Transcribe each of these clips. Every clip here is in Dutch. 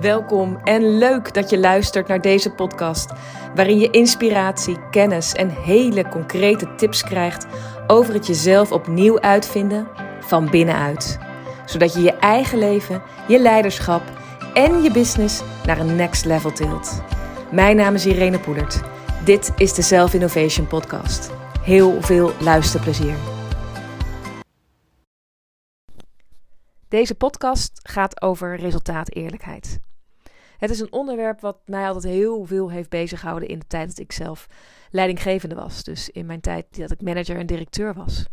Welkom en leuk dat je luistert naar deze podcast, waarin je inspiratie, kennis en hele concrete tips krijgt over het jezelf opnieuw uitvinden van binnenuit. Zodat je je eigen leven, je leiderschap en je business naar een next level tilt. Mijn naam is Irene Poelert. Dit is de Self Innovation Podcast. Heel veel luisterplezier. Deze podcast gaat over resultaat-eerlijkheid. Het is een onderwerp wat mij altijd heel veel heeft bezighouden in de tijd dat ik zelf leidinggevende was. Dus in mijn tijd dat ik manager en directeur was.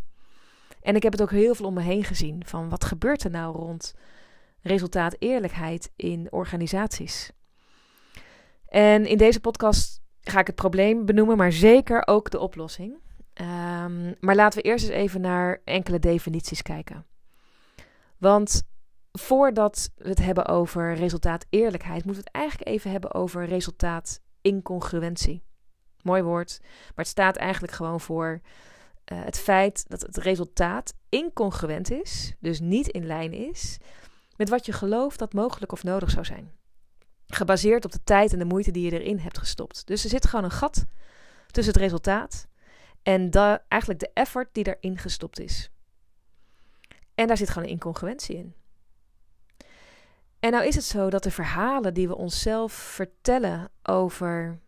En ik heb het ook heel veel om me heen gezien van wat gebeurt er nou rond resultaat-eerlijkheid in organisaties. En in deze podcast ga ik het probleem benoemen, maar zeker ook de oplossing. Um, maar laten we eerst eens even naar enkele definities kijken. Want voordat we het hebben over resultaat eerlijkheid, moeten we het eigenlijk even hebben over resultaat incongruentie. Mooi woord, maar het staat eigenlijk gewoon voor uh, het feit dat het resultaat incongruent is, dus niet in lijn is, met wat je gelooft dat mogelijk of nodig zou zijn. Gebaseerd op de tijd en de moeite die je erin hebt gestopt. Dus er zit gewoon een gat tussen het resultaat en eigenlijk de effort die erin gestopt is. En daar zit gewoon een incongruentie in. En nou is het zo dat de verhalen die we onszelf vertellen over,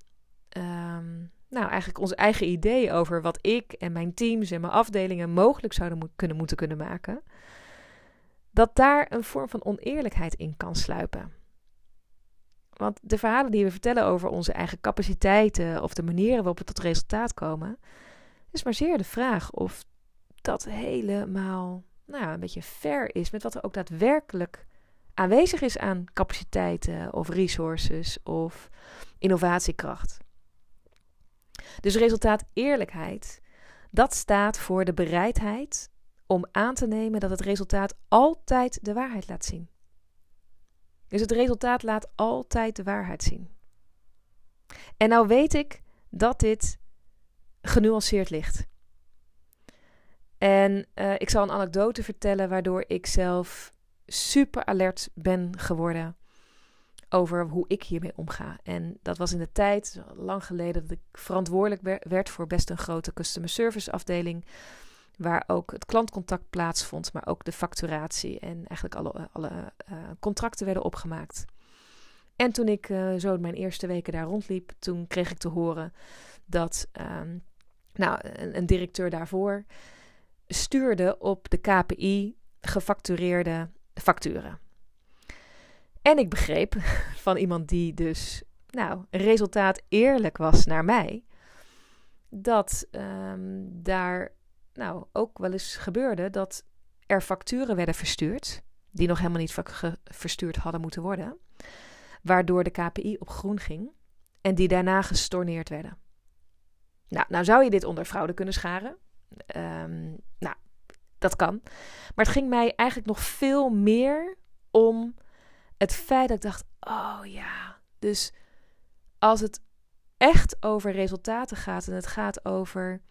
um, nou eigenlijk ons eigen idee over wat ik en mijn teams en mijn afdelingen mogelijk zouden kunnen moeten kunnen maken, dat daar een vorm van oneerlijkheid in kan sluipen. Want de verhalen die we vertellen over onze eigen capaciteiten of de manieren waarop we tot resultaat komen, is maar zeer de vraag of dat helemaal nou, een beetje fair is met wat er ook daadwerkelijk aanwezig is aan capaciteiten of resources of innovatiekracht. Dus resultaat eerlijkheid, dat staat voor de bereidheid om aan te nemen dat het resultaat altijd de waarheid laat zien. Dus het resultaat laat altijd de waarheid zien. En nou weet ik dat dit genuanceerd ligt. En uh, ik zal een anekdote vertellen waardoor ik zelf super alert ben geworden over hoe ik hiermee omga. En dat was in de tijd, lang geleden, dat ik verantwoordelijk werd voor best een grote customer service afdeling. Waar ook het klantcontact plaatsvond, maar ook de facturatie en eigenlijk alle, alle uh, contracten werden opgemaakt. En toen ik uh, zo mijn eerste weken daar rondliep, toen kreeg ik te horen dat um, nou, een directeur daarvoor stuurde op de KPI gefactureerde facturen. En ik begreep van iemand die dus, nou, resultaat eerlijk was naar mij, dat um, daar, nou, ook wel eens gebeurde dat er facturen werden verstuurd, die nog helemaal niet verstuurd hadden moeten worden, waardoor de KPI op groen ging en die daarna gestorneerd werden. Nou, nou zou je dit onder fraude kunnen scharen. Um, nou, dat kan. Maar het ging mij eigenlijk nog veel meer om het feit dat ik dacht: oh ja, dus als het echt over resultaten gaat en het gaat over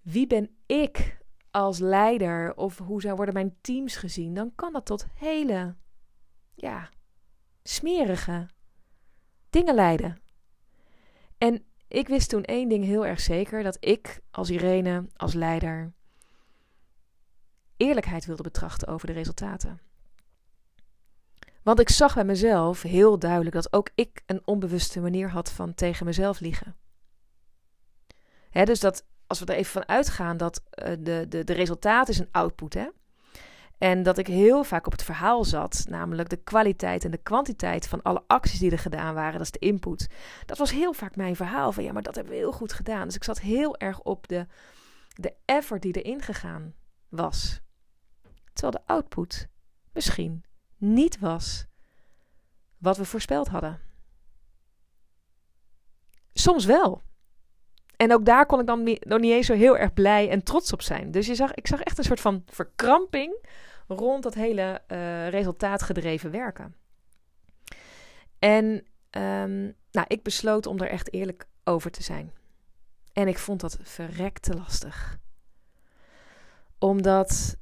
wie ben ik als leider of hoe zou worden mijn teams gezien, dan kan dat tot hele, ja, smerige dingen leiden. En ik wist toen één ding heel erg zeker: dat ik als Irene, als leider, eerlijkheid wilde betrachten over de resultaten. Want ik zag bij mezelf heel duidelijk dat ook ik een onbewuste manier had van tegen mezelf liegen. Hè, dus dat als we er even van uitgaan dat uh, de, de, de resultaat is een output. Hè? En dat ik heel vaak op het verhaal zat, namelijk de kwaliteit en de kwantiteit van alle acties die er gedaan waren, dat is de input. Dat was heel vaak mijn verhaal van ja, maar dat hebben we heel goed gedaan. Dus ik zat heel erg op de, de effort die erin gegaan was. Terwijl de output misschien niet was wat we voorspeld hadden. Soms wel. En ook daar kon ik dan nog niet eens zo heel erg blij en trots op zijn. Dus je zag, ik zag echt een soort van verkramping rond dat hele uh, resultaatgedreven werken. En um, nou, ik besloot om er echt eerlijk over te zijn. En ik vond dat verrekte lastig. Omdat,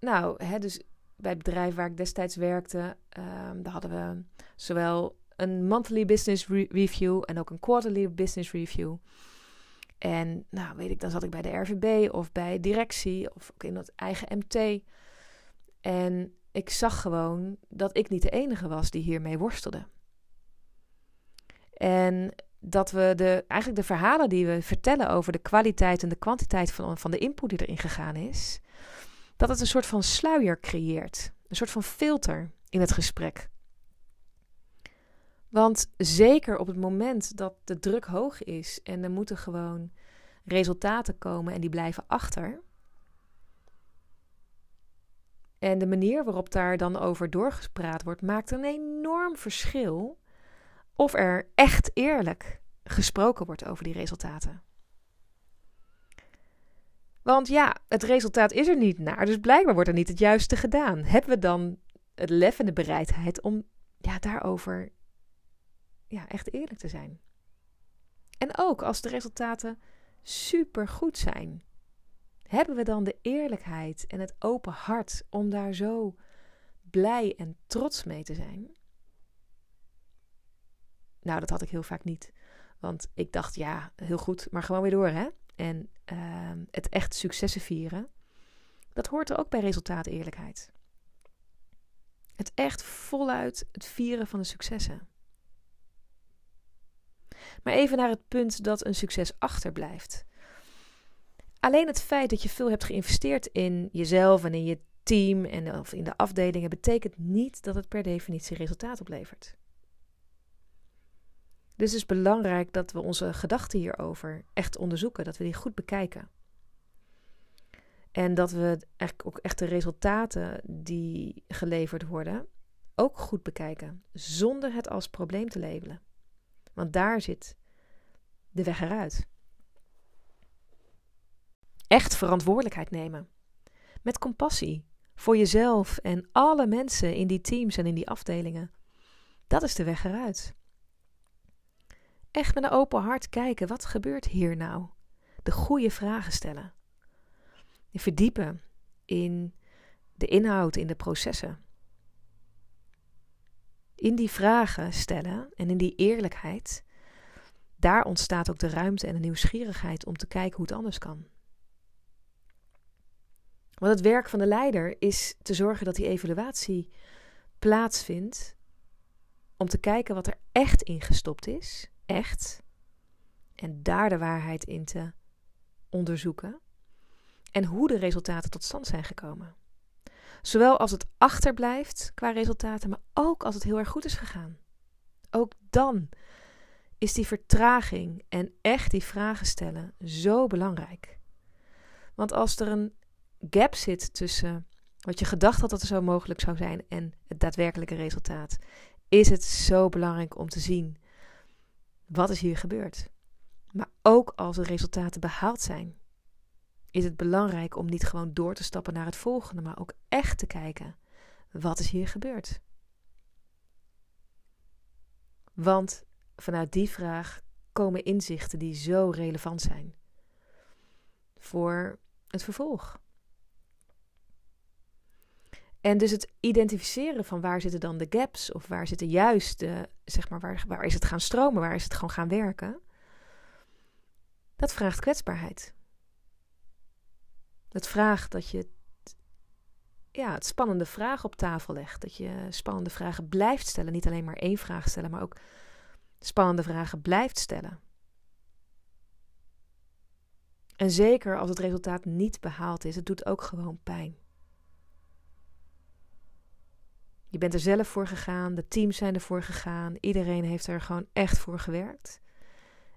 nou, hè, dus bij het bedrijf waar ik destijds werkte, um, daar hadden we zowel een monthly business review en ook een quarterly business review. En nou, weet ik, dan zat ik bij de RVB of bij directie of ook in het eigen MT. En ik zag gewoon dat ik niet de enige was die hiermee worstelde. En dat we de, eigenlijk de verhalen die we vertellen over de kwaliteit en de kwantiteit van, van de input die erin gegaan is, dat het een soort van sluier creëert. Een soort van filter in het gesprek. Want zeker op het moment dat de druk hoog is en er moeten gewoon resultaten komen en die blijven achter. En de manier waarop daar dan over doorgespraat wordt, maakt een enorm verschil of er echt eerlijk gesproken wordt over die resultaten. Want ja, het resultaat is er niet naar, dus blijkbaar wordt er niet het juiste gedaan. Hebben we dan het lef en de bereidheid om ja, daarover ja, echt eerlijk te zijn? En ook als de resultaten super goed zijn, hebben we dan de eerlijkheid en het open hart om daar zo blij en trots mee te zijn? Nou, dat had ik heel vaak niet. Want ik dacht, ja, heel goed, maar gewoon weer door, hè? En uh, het echt successen vieren, dat hoort er ook bij resultaat eerlijkheid. Het echt voluit het vieren van de successen. Maar even naar het punt dat een succes achterblijft. Alleen het feit dat je veel hebt geïnvesteerd in jezelf en in je team en of in de afdelingen betekent niet dat het per definitie resultaat oplevert. Dus het is belangrijk dat we onze gedachten hierover echt onderzoeken, dat we die goed bekijken. En dat we ook echt de resultaten die geleverd worden ook goed bekijken, zonder het als probleem te labelen. Want daar zit de weg eruit. Echt verantwoordelijkheid nemen. Met compassie voor jezelf en alle mensen in die teams en in die afdelingen. Dat is de weg eruit. Echt met een open hart kijken, wat gebeurt hier nou? De goede vragen stellen. Verdiepen in de inhoud, in de processen. In die vragen stellen en in die eerlijkheid, daar ontstaat ook de ruimte en de nieuwsgierigheid om te kijken hoe het anders kan. Want het werk van de leider is te zorgen dat die evaluatie plaatsvindt om te kijken wat er echt ingestopt is echt en daar de waarheid in te onderzoeken en hoe de resultaten tot stand zijn gekomen. Zowel als het achterblijft qua resultaten, maar ook als het heel erg goed is gegaan. Ook dan is die vertraging en echt die vragen stellen zo belangrijk. Want als er een gap zit tussen wat je gedacht had dat er zo mogelijk zou zijn en het daadwerkelijke resultaat, is het zo belangrijk om te zien wat is hier gebeurd? Maar ook als de resultaten behaald zijn, is het belangrijk om niet gewoon door te stappen naar het volgende, maar ook echt te kijken: wat is hier gebeurd? Want vanuit die vraag komen inzichten die zo relevant zijn voor het vervolg. En dus het identificeren van waar zitten dan de gaps of waar zitten juist de, zeg maar, waar, waar is het gaan stromen, waar is het gewoon gaan werken, dat vraagt kwetsbaarheid. Dat vraagt dat je ja, het spannende vragen op tafel legt. Dat je spannende vragen blijft stellen. Niet alleen maar één vraag stellen, maar ook spannende vragen blijft stellen. En zeker als het resultaat niet behaald is, het doet ook gewoon pijn. Je bent er zelf voor gegaan, de teams zijn ervoor gegaan, iedereen heeft er gewoon echt voor gewerkt.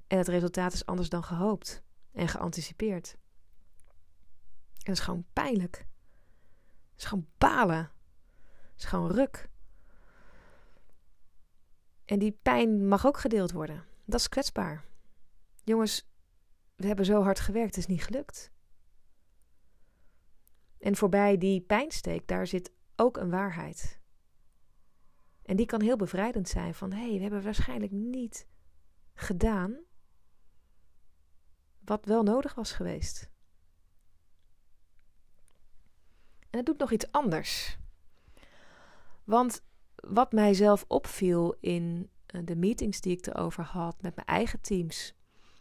En het resultaat is anders dan gehoopt en geanticipeerd. En dat is gewoon pijnlijk. Het is gewoon balen. Het is gewoon ruk. En die pijn mag ook gedeeld worden. Dat is kwetsbaar. Jongens, we hebben zo hard gewerkt, het is niet gelukt. En voorbij die pijnsteek, daar zit ook een waarheid. En die kan heel bevrijdend zijn van hé, hey, we hebben waarschijnlijk niet gedaan wat wel nodig was geweest. En het doet nog iets anders. Want wat mijzelf opviel in eh, de meetings die ik erover had met mijn eigen teams,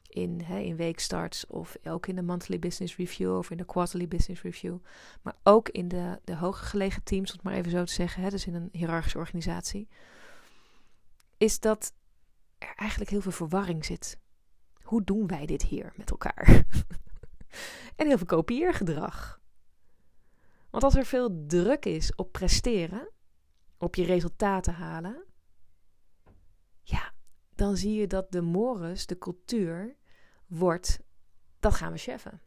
in, hè, in weekstarts of ook in de monthly business review of in de quarterly business review, maar ook in de, de hoger gelegen teams, om het maar even zo te zeggen, hè, dus in een hiërarchische organisatie, is dat er eigenlijk heel veel verwarring zit. Hoe doen wij dit hier met elkaar? en heel veel kopieergedrag. Want als er veel druk is op presteren, op je resultaten halen, ja, dan zie je dat de mores, de cultuur, wordt, dat gaan we cheffen.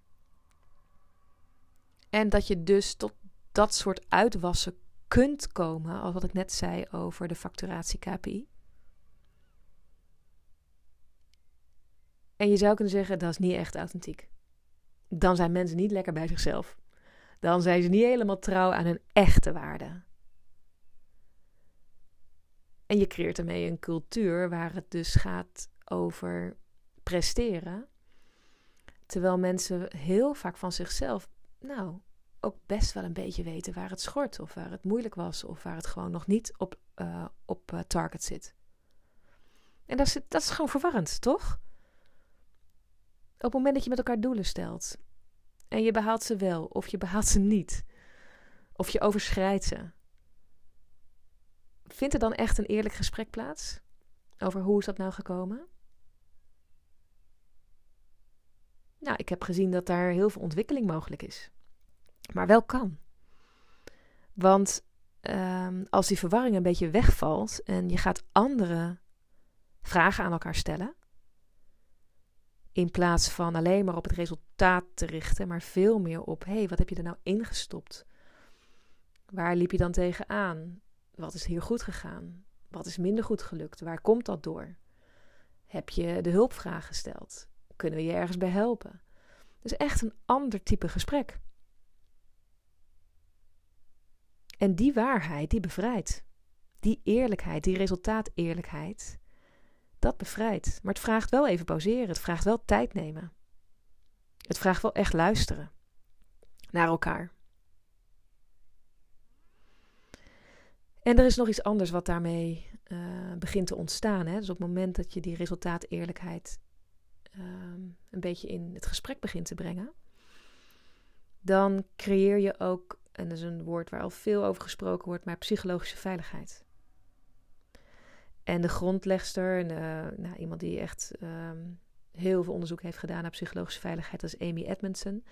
En dat je dus tot dat soort uitwassen kunt komen, als wat ik net zei over de facturatie KPI. En je zou kunnen zeggen, dat is niet echt authentiek. Dan zijn mensen niet lekker bij zichzelf. Dan zijn ze niet helemaal trouw aan hun echte waarden. En je creëert ermee een cultuur waar het dus gaat over presteren. Terwijl mensen heel vaak van zichzelf, nou, ook best wel een beetje weten waar het schort, of waar het moeilijk was, of waar het gewoon nog niet op, uh, op uh, target zit. En dat is, dat is gewoon verwarrend, toch? Op het moment dat je met elkaar doelen stelt en je behaalt ze wel, of je behaalt ze niet, of je overschrijdt ze, vindt er dan echt een eerlijk gesprek plaats over hoe is dat nou gekomen? Nou, ik heb gezien dat daar heel veel ontwikkeling mogelijk is. Maar wel kan. Want um, als die verwarring een beetje wegvalt en je gaat andere vragen aan elkaar stellen, in plaats van alleen maar op het resultaat te richten, maar veel meer op: hé, hey, wat heb je er nou ingestopt? Waar liep je dan tegenaan? Wat is hier goed gegaan? Wat is minder goed gelukt? Waar komt dat door? Heb je de hulpvraag gesteld? Kunnen we je ergens bij helpen? Dus echt een ander type gesprek. En die waarheid, die bevrijdt. Die eerlijkheid, die resultaateerlijkheid, dat bevrijdt. Maar het vraagt wel even pauzeren. Het vraagt wel tijd nemen. Het vraagt wel echt luisteren naar elkaar. En er is nog iets anders wat daarmee uh, begint te ontstaan. Hè? Dus op het moment dat je die resultaateerlijkheid um, een beetje in het gesprek begint te brengen, dan creëer je ook, en dat is een woord waar al veel over gesproken wordt, maar psychologische veiligheid. En de grondlegster, en, nou, iemand die echt um, heel veel onderzoek heeft gedaan naar psychologische veiligheid, dat is Amy Edmondson.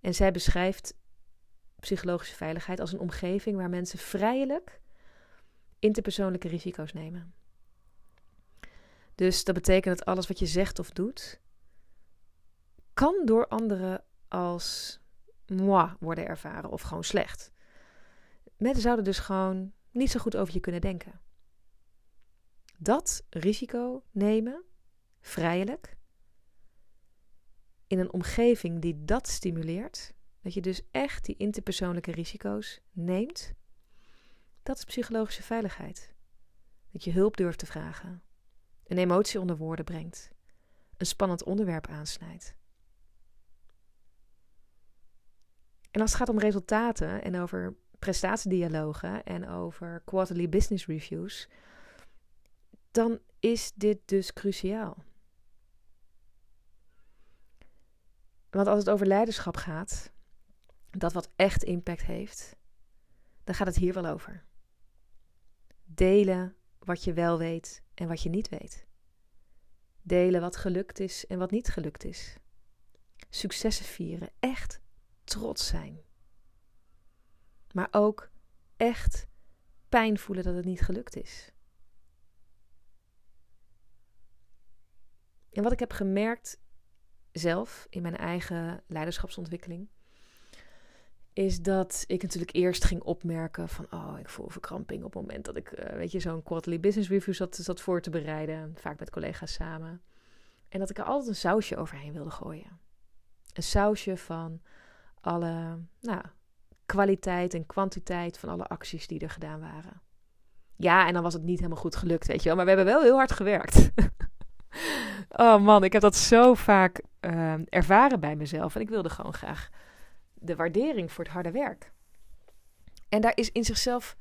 En zij beschrijft psychologische veiligheid als een omgeving waar mensen vrijelijk interpersoonlijke risico's nemen. Dus dat betekent dat alles wat je zegt of doet, kan door anderen als moi worden ervaren of gewoon slecht. Mensen zouden dus gewoon niet zo goed over je kunnen denken. Dat risico nemen, vrijelijk, in een omgeving die dat stimuleert, dat je dus echt die interpersoonlijke risico's neemt, dat is psychologische veiligheid. Dat je hulp durft te vragen, een emotie onder woorden brengt, een spannend onderwerp aansnijdt. En als het gaat om resultaten en over prestatiedialogen en over quarterly business reviews, dan is dit dus cruciaal. Want als het over leiderschap gaat, dat wat echt impact heeft, dan gaat het hier wel over. Delen wat je wel weet en wat je niet weet. Delen wat gelukt is en wat niet gelukt is. Successen vieren, echt trots zijn. Maar ook echt pijn voelen dat het niet gelukt is. En wat ik heb gemerkt zelf in mijn eigen leiderschapsontwikkeling, is dat ik natuurlijk eerst ging opmerken van, oh, ik voel verkramping op het moment dat ik, uh, weet je, zo'n quarterly business review zat, zat voor te bereiden, vaak met collega's samen. En dat ik er altijd een sausje overheen wilde gooien. Een sausje van alle, nou, kwaliteit en kwantiteit van alle acties die er gedaan waren. Ja, en dan was het niet helemaal goed gelukt, weet je wel. Maar we hebben wel heel hard gewerkt. oh man, ik heb dat zo vaak uh, ervaren bij mezelf. En ik wilde gewoon graag de waardering voor het harde werk. En daar is in zichzelf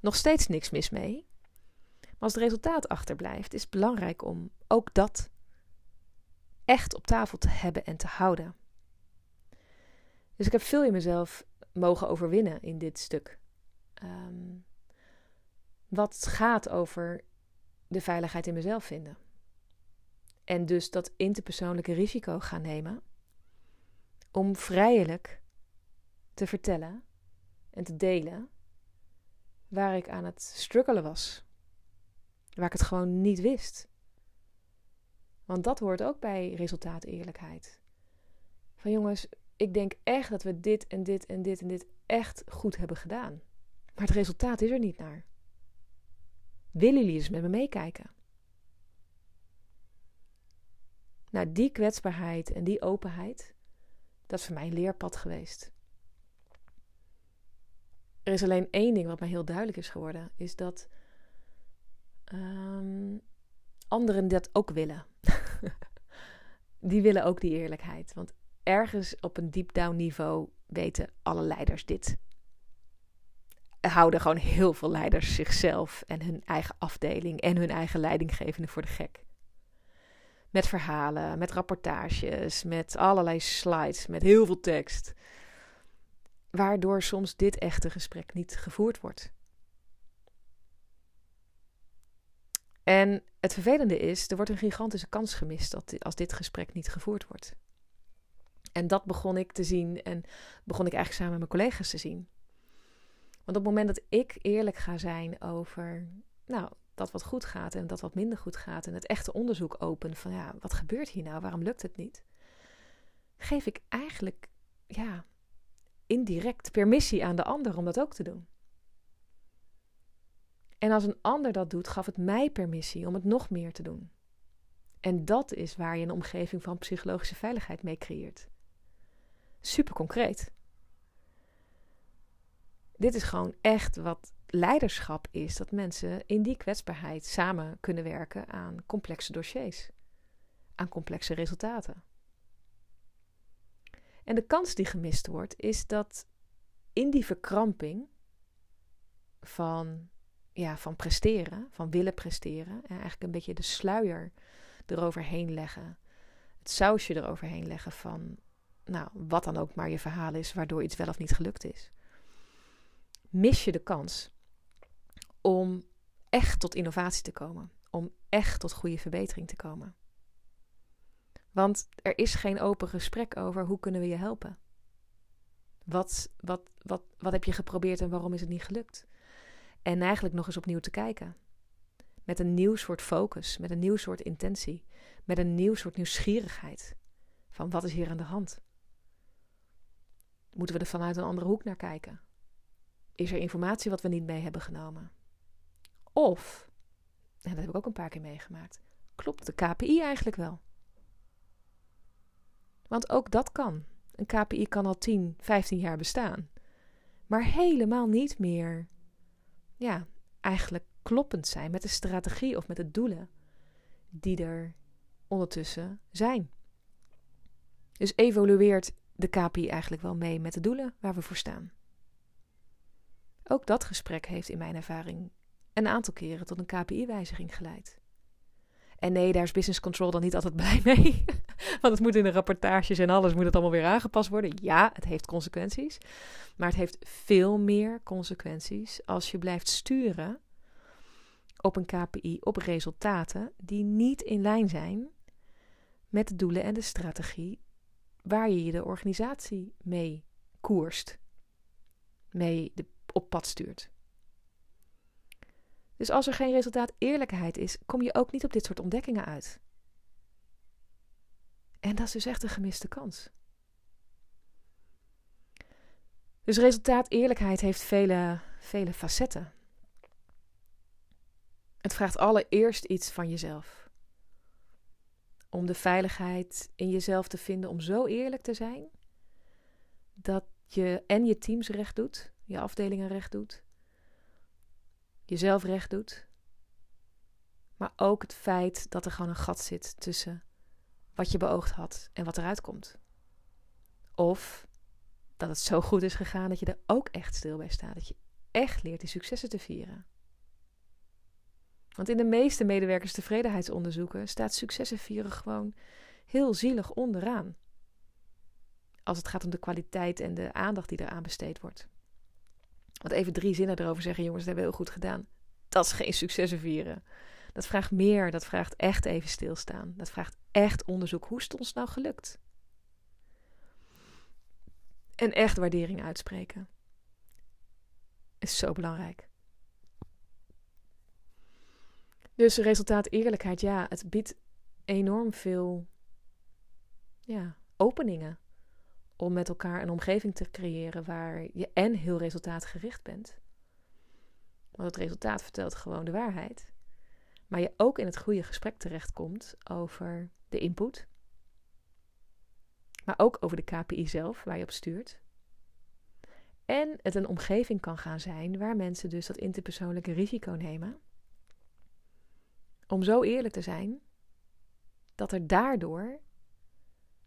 Nog steeds niks mis mee. Maar als het resultaat achterblijft, is het belangrijk om ook dat echt op tafel te hebben en te houden. Dus ik heb veel in mezelf mogen overwinnen in dit stuk. Ehm, wat gaat over de veiligheid in mezelf vinden. En dus dat interpersoonlijke risico gaan nemen om vrijelijk te vertellen en te delen waar ik aan het struggelen was. Waar ik het gewoon niet wist. Want dat hoort ook bij resultaat eerlijkheid. Van jongens, ik denk echt dat we dit en dit en dit en dit echt goed hebben gedaan. Maar het resultaat is er niet naar. Willen jullie eens met me meekijken? Nou, die kwetsbaarheid en die openheid, dat is voor mij een leerpad geweest. Er is alleen één ding wat mij heel duidelijk is geworden, is dat um, anderen dat ook willen. die willen ook die eerlijkheid. Want ergens op een deep down niveau weten alle leiders dit. Houden gewoon heel veel leiders zichzelf en hun eigen afdeling en hun eigen leidinggevende voor de gek. Met verhalen, met rapportages, met allerlei slides, met heel veel tekst. Waardoor soms dit echte gesprek niet gevoerd wordt. En het vervelende is, er wordt een gigantische kans gemist als dit gesprek niet gevoerd wordt. En dat begon ik te zien en begon ik eigenlijk samen met mijn collega's te zien. Want op het moment dat ik eerlijk ga zijn over nou, dat wat goed gaat en dat wat minder goed gaat en het echte onderzoek open van ja, wat gebeurt hier nou? Waarom lukt het niet? Geef ik eigenlijk ja, indirect permissie aan de ander om dat ook te doen. En als een ander dat doet, gaf het mij permissie om het nog meer te doen. En dat is waar je een omgeving van psychologische veiligheid mee creëert. Super concreet. Dit is gewoon echt wat leiderschap is: dat mensen in die kwetsbaarheid samen kunnen werken aan complexe dossiers, aan complexe resultaten. En de kans die gemist wordt, is dat in die verkramping van, ja, van presteren, van willen presteren, en eigenlijk een beetje de sluier eroverheen leggen, het sausje eroverheen leggen van, nou, wat dan ook maar je verhaal is, waardoor iets wel of niet gelukt is, mis je de kans om echt tot innovatie te komen, om echt tot goede verbetering te komen. Want er is geen open gesprek over hoe kunnen we je helpen. Wat, wat, wat, wat heb je geprobeerd en waarom is het niet gelukt? En eigenlijk nog eens opnieuw te kijken. Met een nieuw soort focus, met een nieuw soort intentie, met een nieuw soort nieuwsgierigheid. Van wat is hier aan de hand? Moeten we er vanuit een andere hoek naar kijken? Is er informatie wat we niet mee hebben genomen? Of, en dat heb ik ook een paar keer meegemaakt, klopt de KPI eigenlijk wel? Want ook dat kan. Een KPI kan al 10, 15 jaar bestaan. Maar helemaal niet meer, ja, eigenlijk kloppend zijn met de strategie of met de doelen die er ondertussen zijn. Dus evolueert de KPI eigenlijk wel mee met de doelen waar we voor staan. Ook dat gesprek heeft in mijn ervaring een aantal keren tot een KPI-wijziging geleid. En nee, daar is business control dan niet altijd blij mee. Want het moet in de rapportages en alles moet het allemaal weer aangepast worden. Ja, het heeft consequenties. Maar het heeft veel meer consequenties als je blijft sturen op een KPI, op resultaten die niet in lijn zijn met de doelen en de strategie waar je de organisatie mee koerst, mee op pad stuurt. Dus als er geen resultaat eerlijkheid is, kom je ook niet op dit soort ontdekkingen uit. En dat is dus echt een gemiste kans. Dus resultaat eerlijkheid heeft vele, vele facetten. Het vraagt allereerst iets van jezelf. Om de veiligheid in jezelf te vinden, om zo eerlijk te zijn dat je en je teams recht doet, je afdelingen recht doet, jezelf recht doet. Maar ook het feit dat er gewoon een gat zit tussen wat je beoogd had en wat eruit komt. Of dat het zo goed is gegaan dat je er ook echt stil bij staat. Dat je echt leert die successen te vieren. Want in de meeste medewerkerstevredenheidsonderzoeken staat successen vieren gewoon heel zielig onderaan. Als het gaat om de kwaliteit en de aandacht die eraan besteed wordt. Want even drie zinnen erover zeggen, jongens, dat hebben we heel goed gedaan. Dat is geen successen vieren. Dat vraagt meer, dat vraagt echt even stilstaan. Dat vraagt echt onderzoek. Hoe is het ons nou gelukt? En echt waardering uitspreken. Is zo belangrijk. Dus resultaat eerlijkheid, ja, het biedt enorm veel ja, openingen om met elkaar een omgeving te creëren waar je en heel resultaatgericht bent. Want het resultaat vertelt gewoon de waarheid. Maar je ook in het goede gesprek terechtkomt over de input. Maar ook over de KPI zelf, waar je op stuurt. En het een omgeving kan gaan zijn waar mensen dus dat interpersoonlijke risico nemen. Om zo eerlijk te zijn dat er daardoor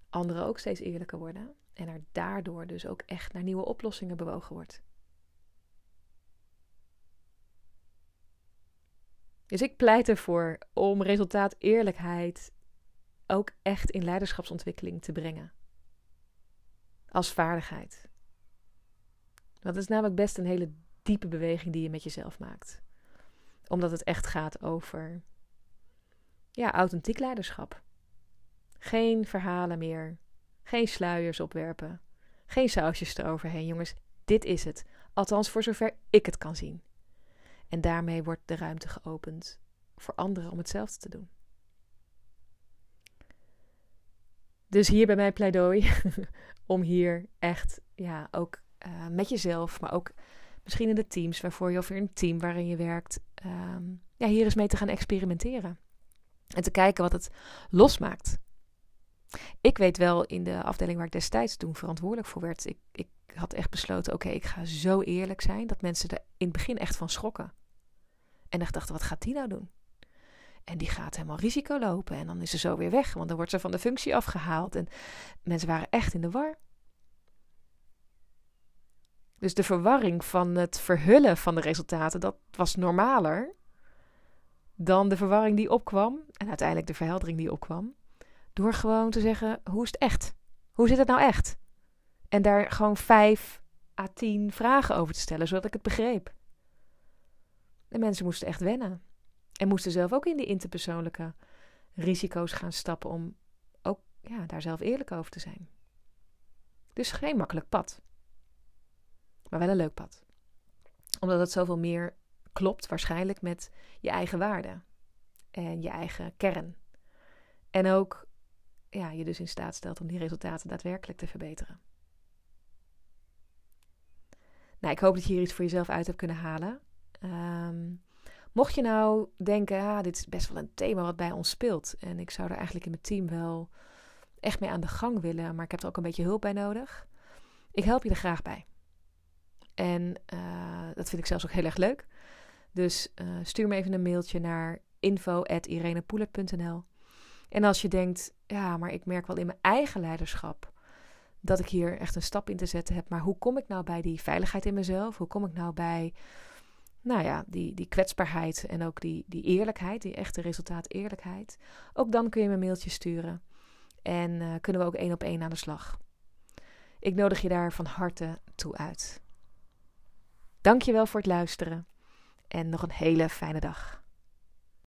anderen ook steeds eerlijker worden. En er daardoor dus ook echt naar nieuwe oplossingen bewogen wordt. Dus ik pleit ervoor om resultaat eerlijkheid ook echt in leiderschapsontwikkeling te brengen. Als vaardigheid. Dat is namelijk best een hele diepe beweging die je met jezelf maakt. Omdat het echt gaat over ja, authentiek leiderschap. Geen verhalen meer. Geen sluiers opwerpen. Geen sausjes eroverheen, jongens. Dit is het. Althans, voor zover ik het kan zien. En daarmee wordt de ruimte geopend voor anderen om hetzelfde te doen. Dus hier bij mijn pleidooi om hier echt ja, ook uh, met jezelf, maar ook misschien in de teams waarvoor je of in een team waarin je werkt, um, ja, hier eens mee te gaan experimenteren. En te kijken wat het losmaakt. Ik weet wel in de afdeling waar ik destijds toen verantwoordelijk voor werd, ik, ik had echt besloten: oké, ik ga zo eerlijk zijn dat mensen er in het begin echt van schrokken. En echt dachten: wat gaat die nou doen? En die gaat helemaal risico lopen. En dan is ze zo weer weg, want dan wordt ze van de functie afgehaald. En mensen waren echt in de war. Dus de verwarring van het verhullen van de resultaten, dat was normaler dan de verwarring die opkwam. En uiteindelijk de verheldering die opkwam. Door gewoon te zeggen, hoe is het echt? Hoe zit het nou echt? En daar gewoon vijf à tien vragen over te stellen, zodat ik het begreep. De mensen moesten echt wennen. En moesten zelf ook in die interpersoonlijke risico's gaan stappen om ook ja, daar zelf eerlijk over te zijn. Dus geen makkelijk pad. Maar wel een leuk pad. Omdat het zoveel meer klopt waarschijnlijk met je eigen waarden. En je eigen kern. En ook ja, je dus in staat stelt om die resultaten daadwerkelijk te verbeteren. Nou, ik hoop dat je hier iets voor jezelf uit hebt kunnen halen. Um, Mocht je nou denken, ah, dit is best wel een thema wat bij ons speelt. En ik zou er eigenlijk in mijn team wel echt mee aan de gang willen. Maar ik heb er ook een beetje hulp bij nodig. Ik help je er graag bij. En uh, dat vind ik zelfs ook heel erg leuk. Dus uh, stuur me even een mailtje naar info.irenepoelert.nl En als je denkt, ja, maar ik merk wel in mijn eigen leiderschap dat ik hier echt een stap in te zetten heb. Maar hoe kom ik nou bij die veiligheid in mezelf? Hoe kom ik nou bij nou ja, die, die kwetsbaarheid en ook die, die eerlijkheid, die echte resultaat eerlijkheid. Ook dan kun je me een mailtje sturen. En uh, kunnen we ook één op één aan de slag. Ik nodig je daar van harte toe uit. Dankjewel voor het luisteren en nog een hele fijne dag.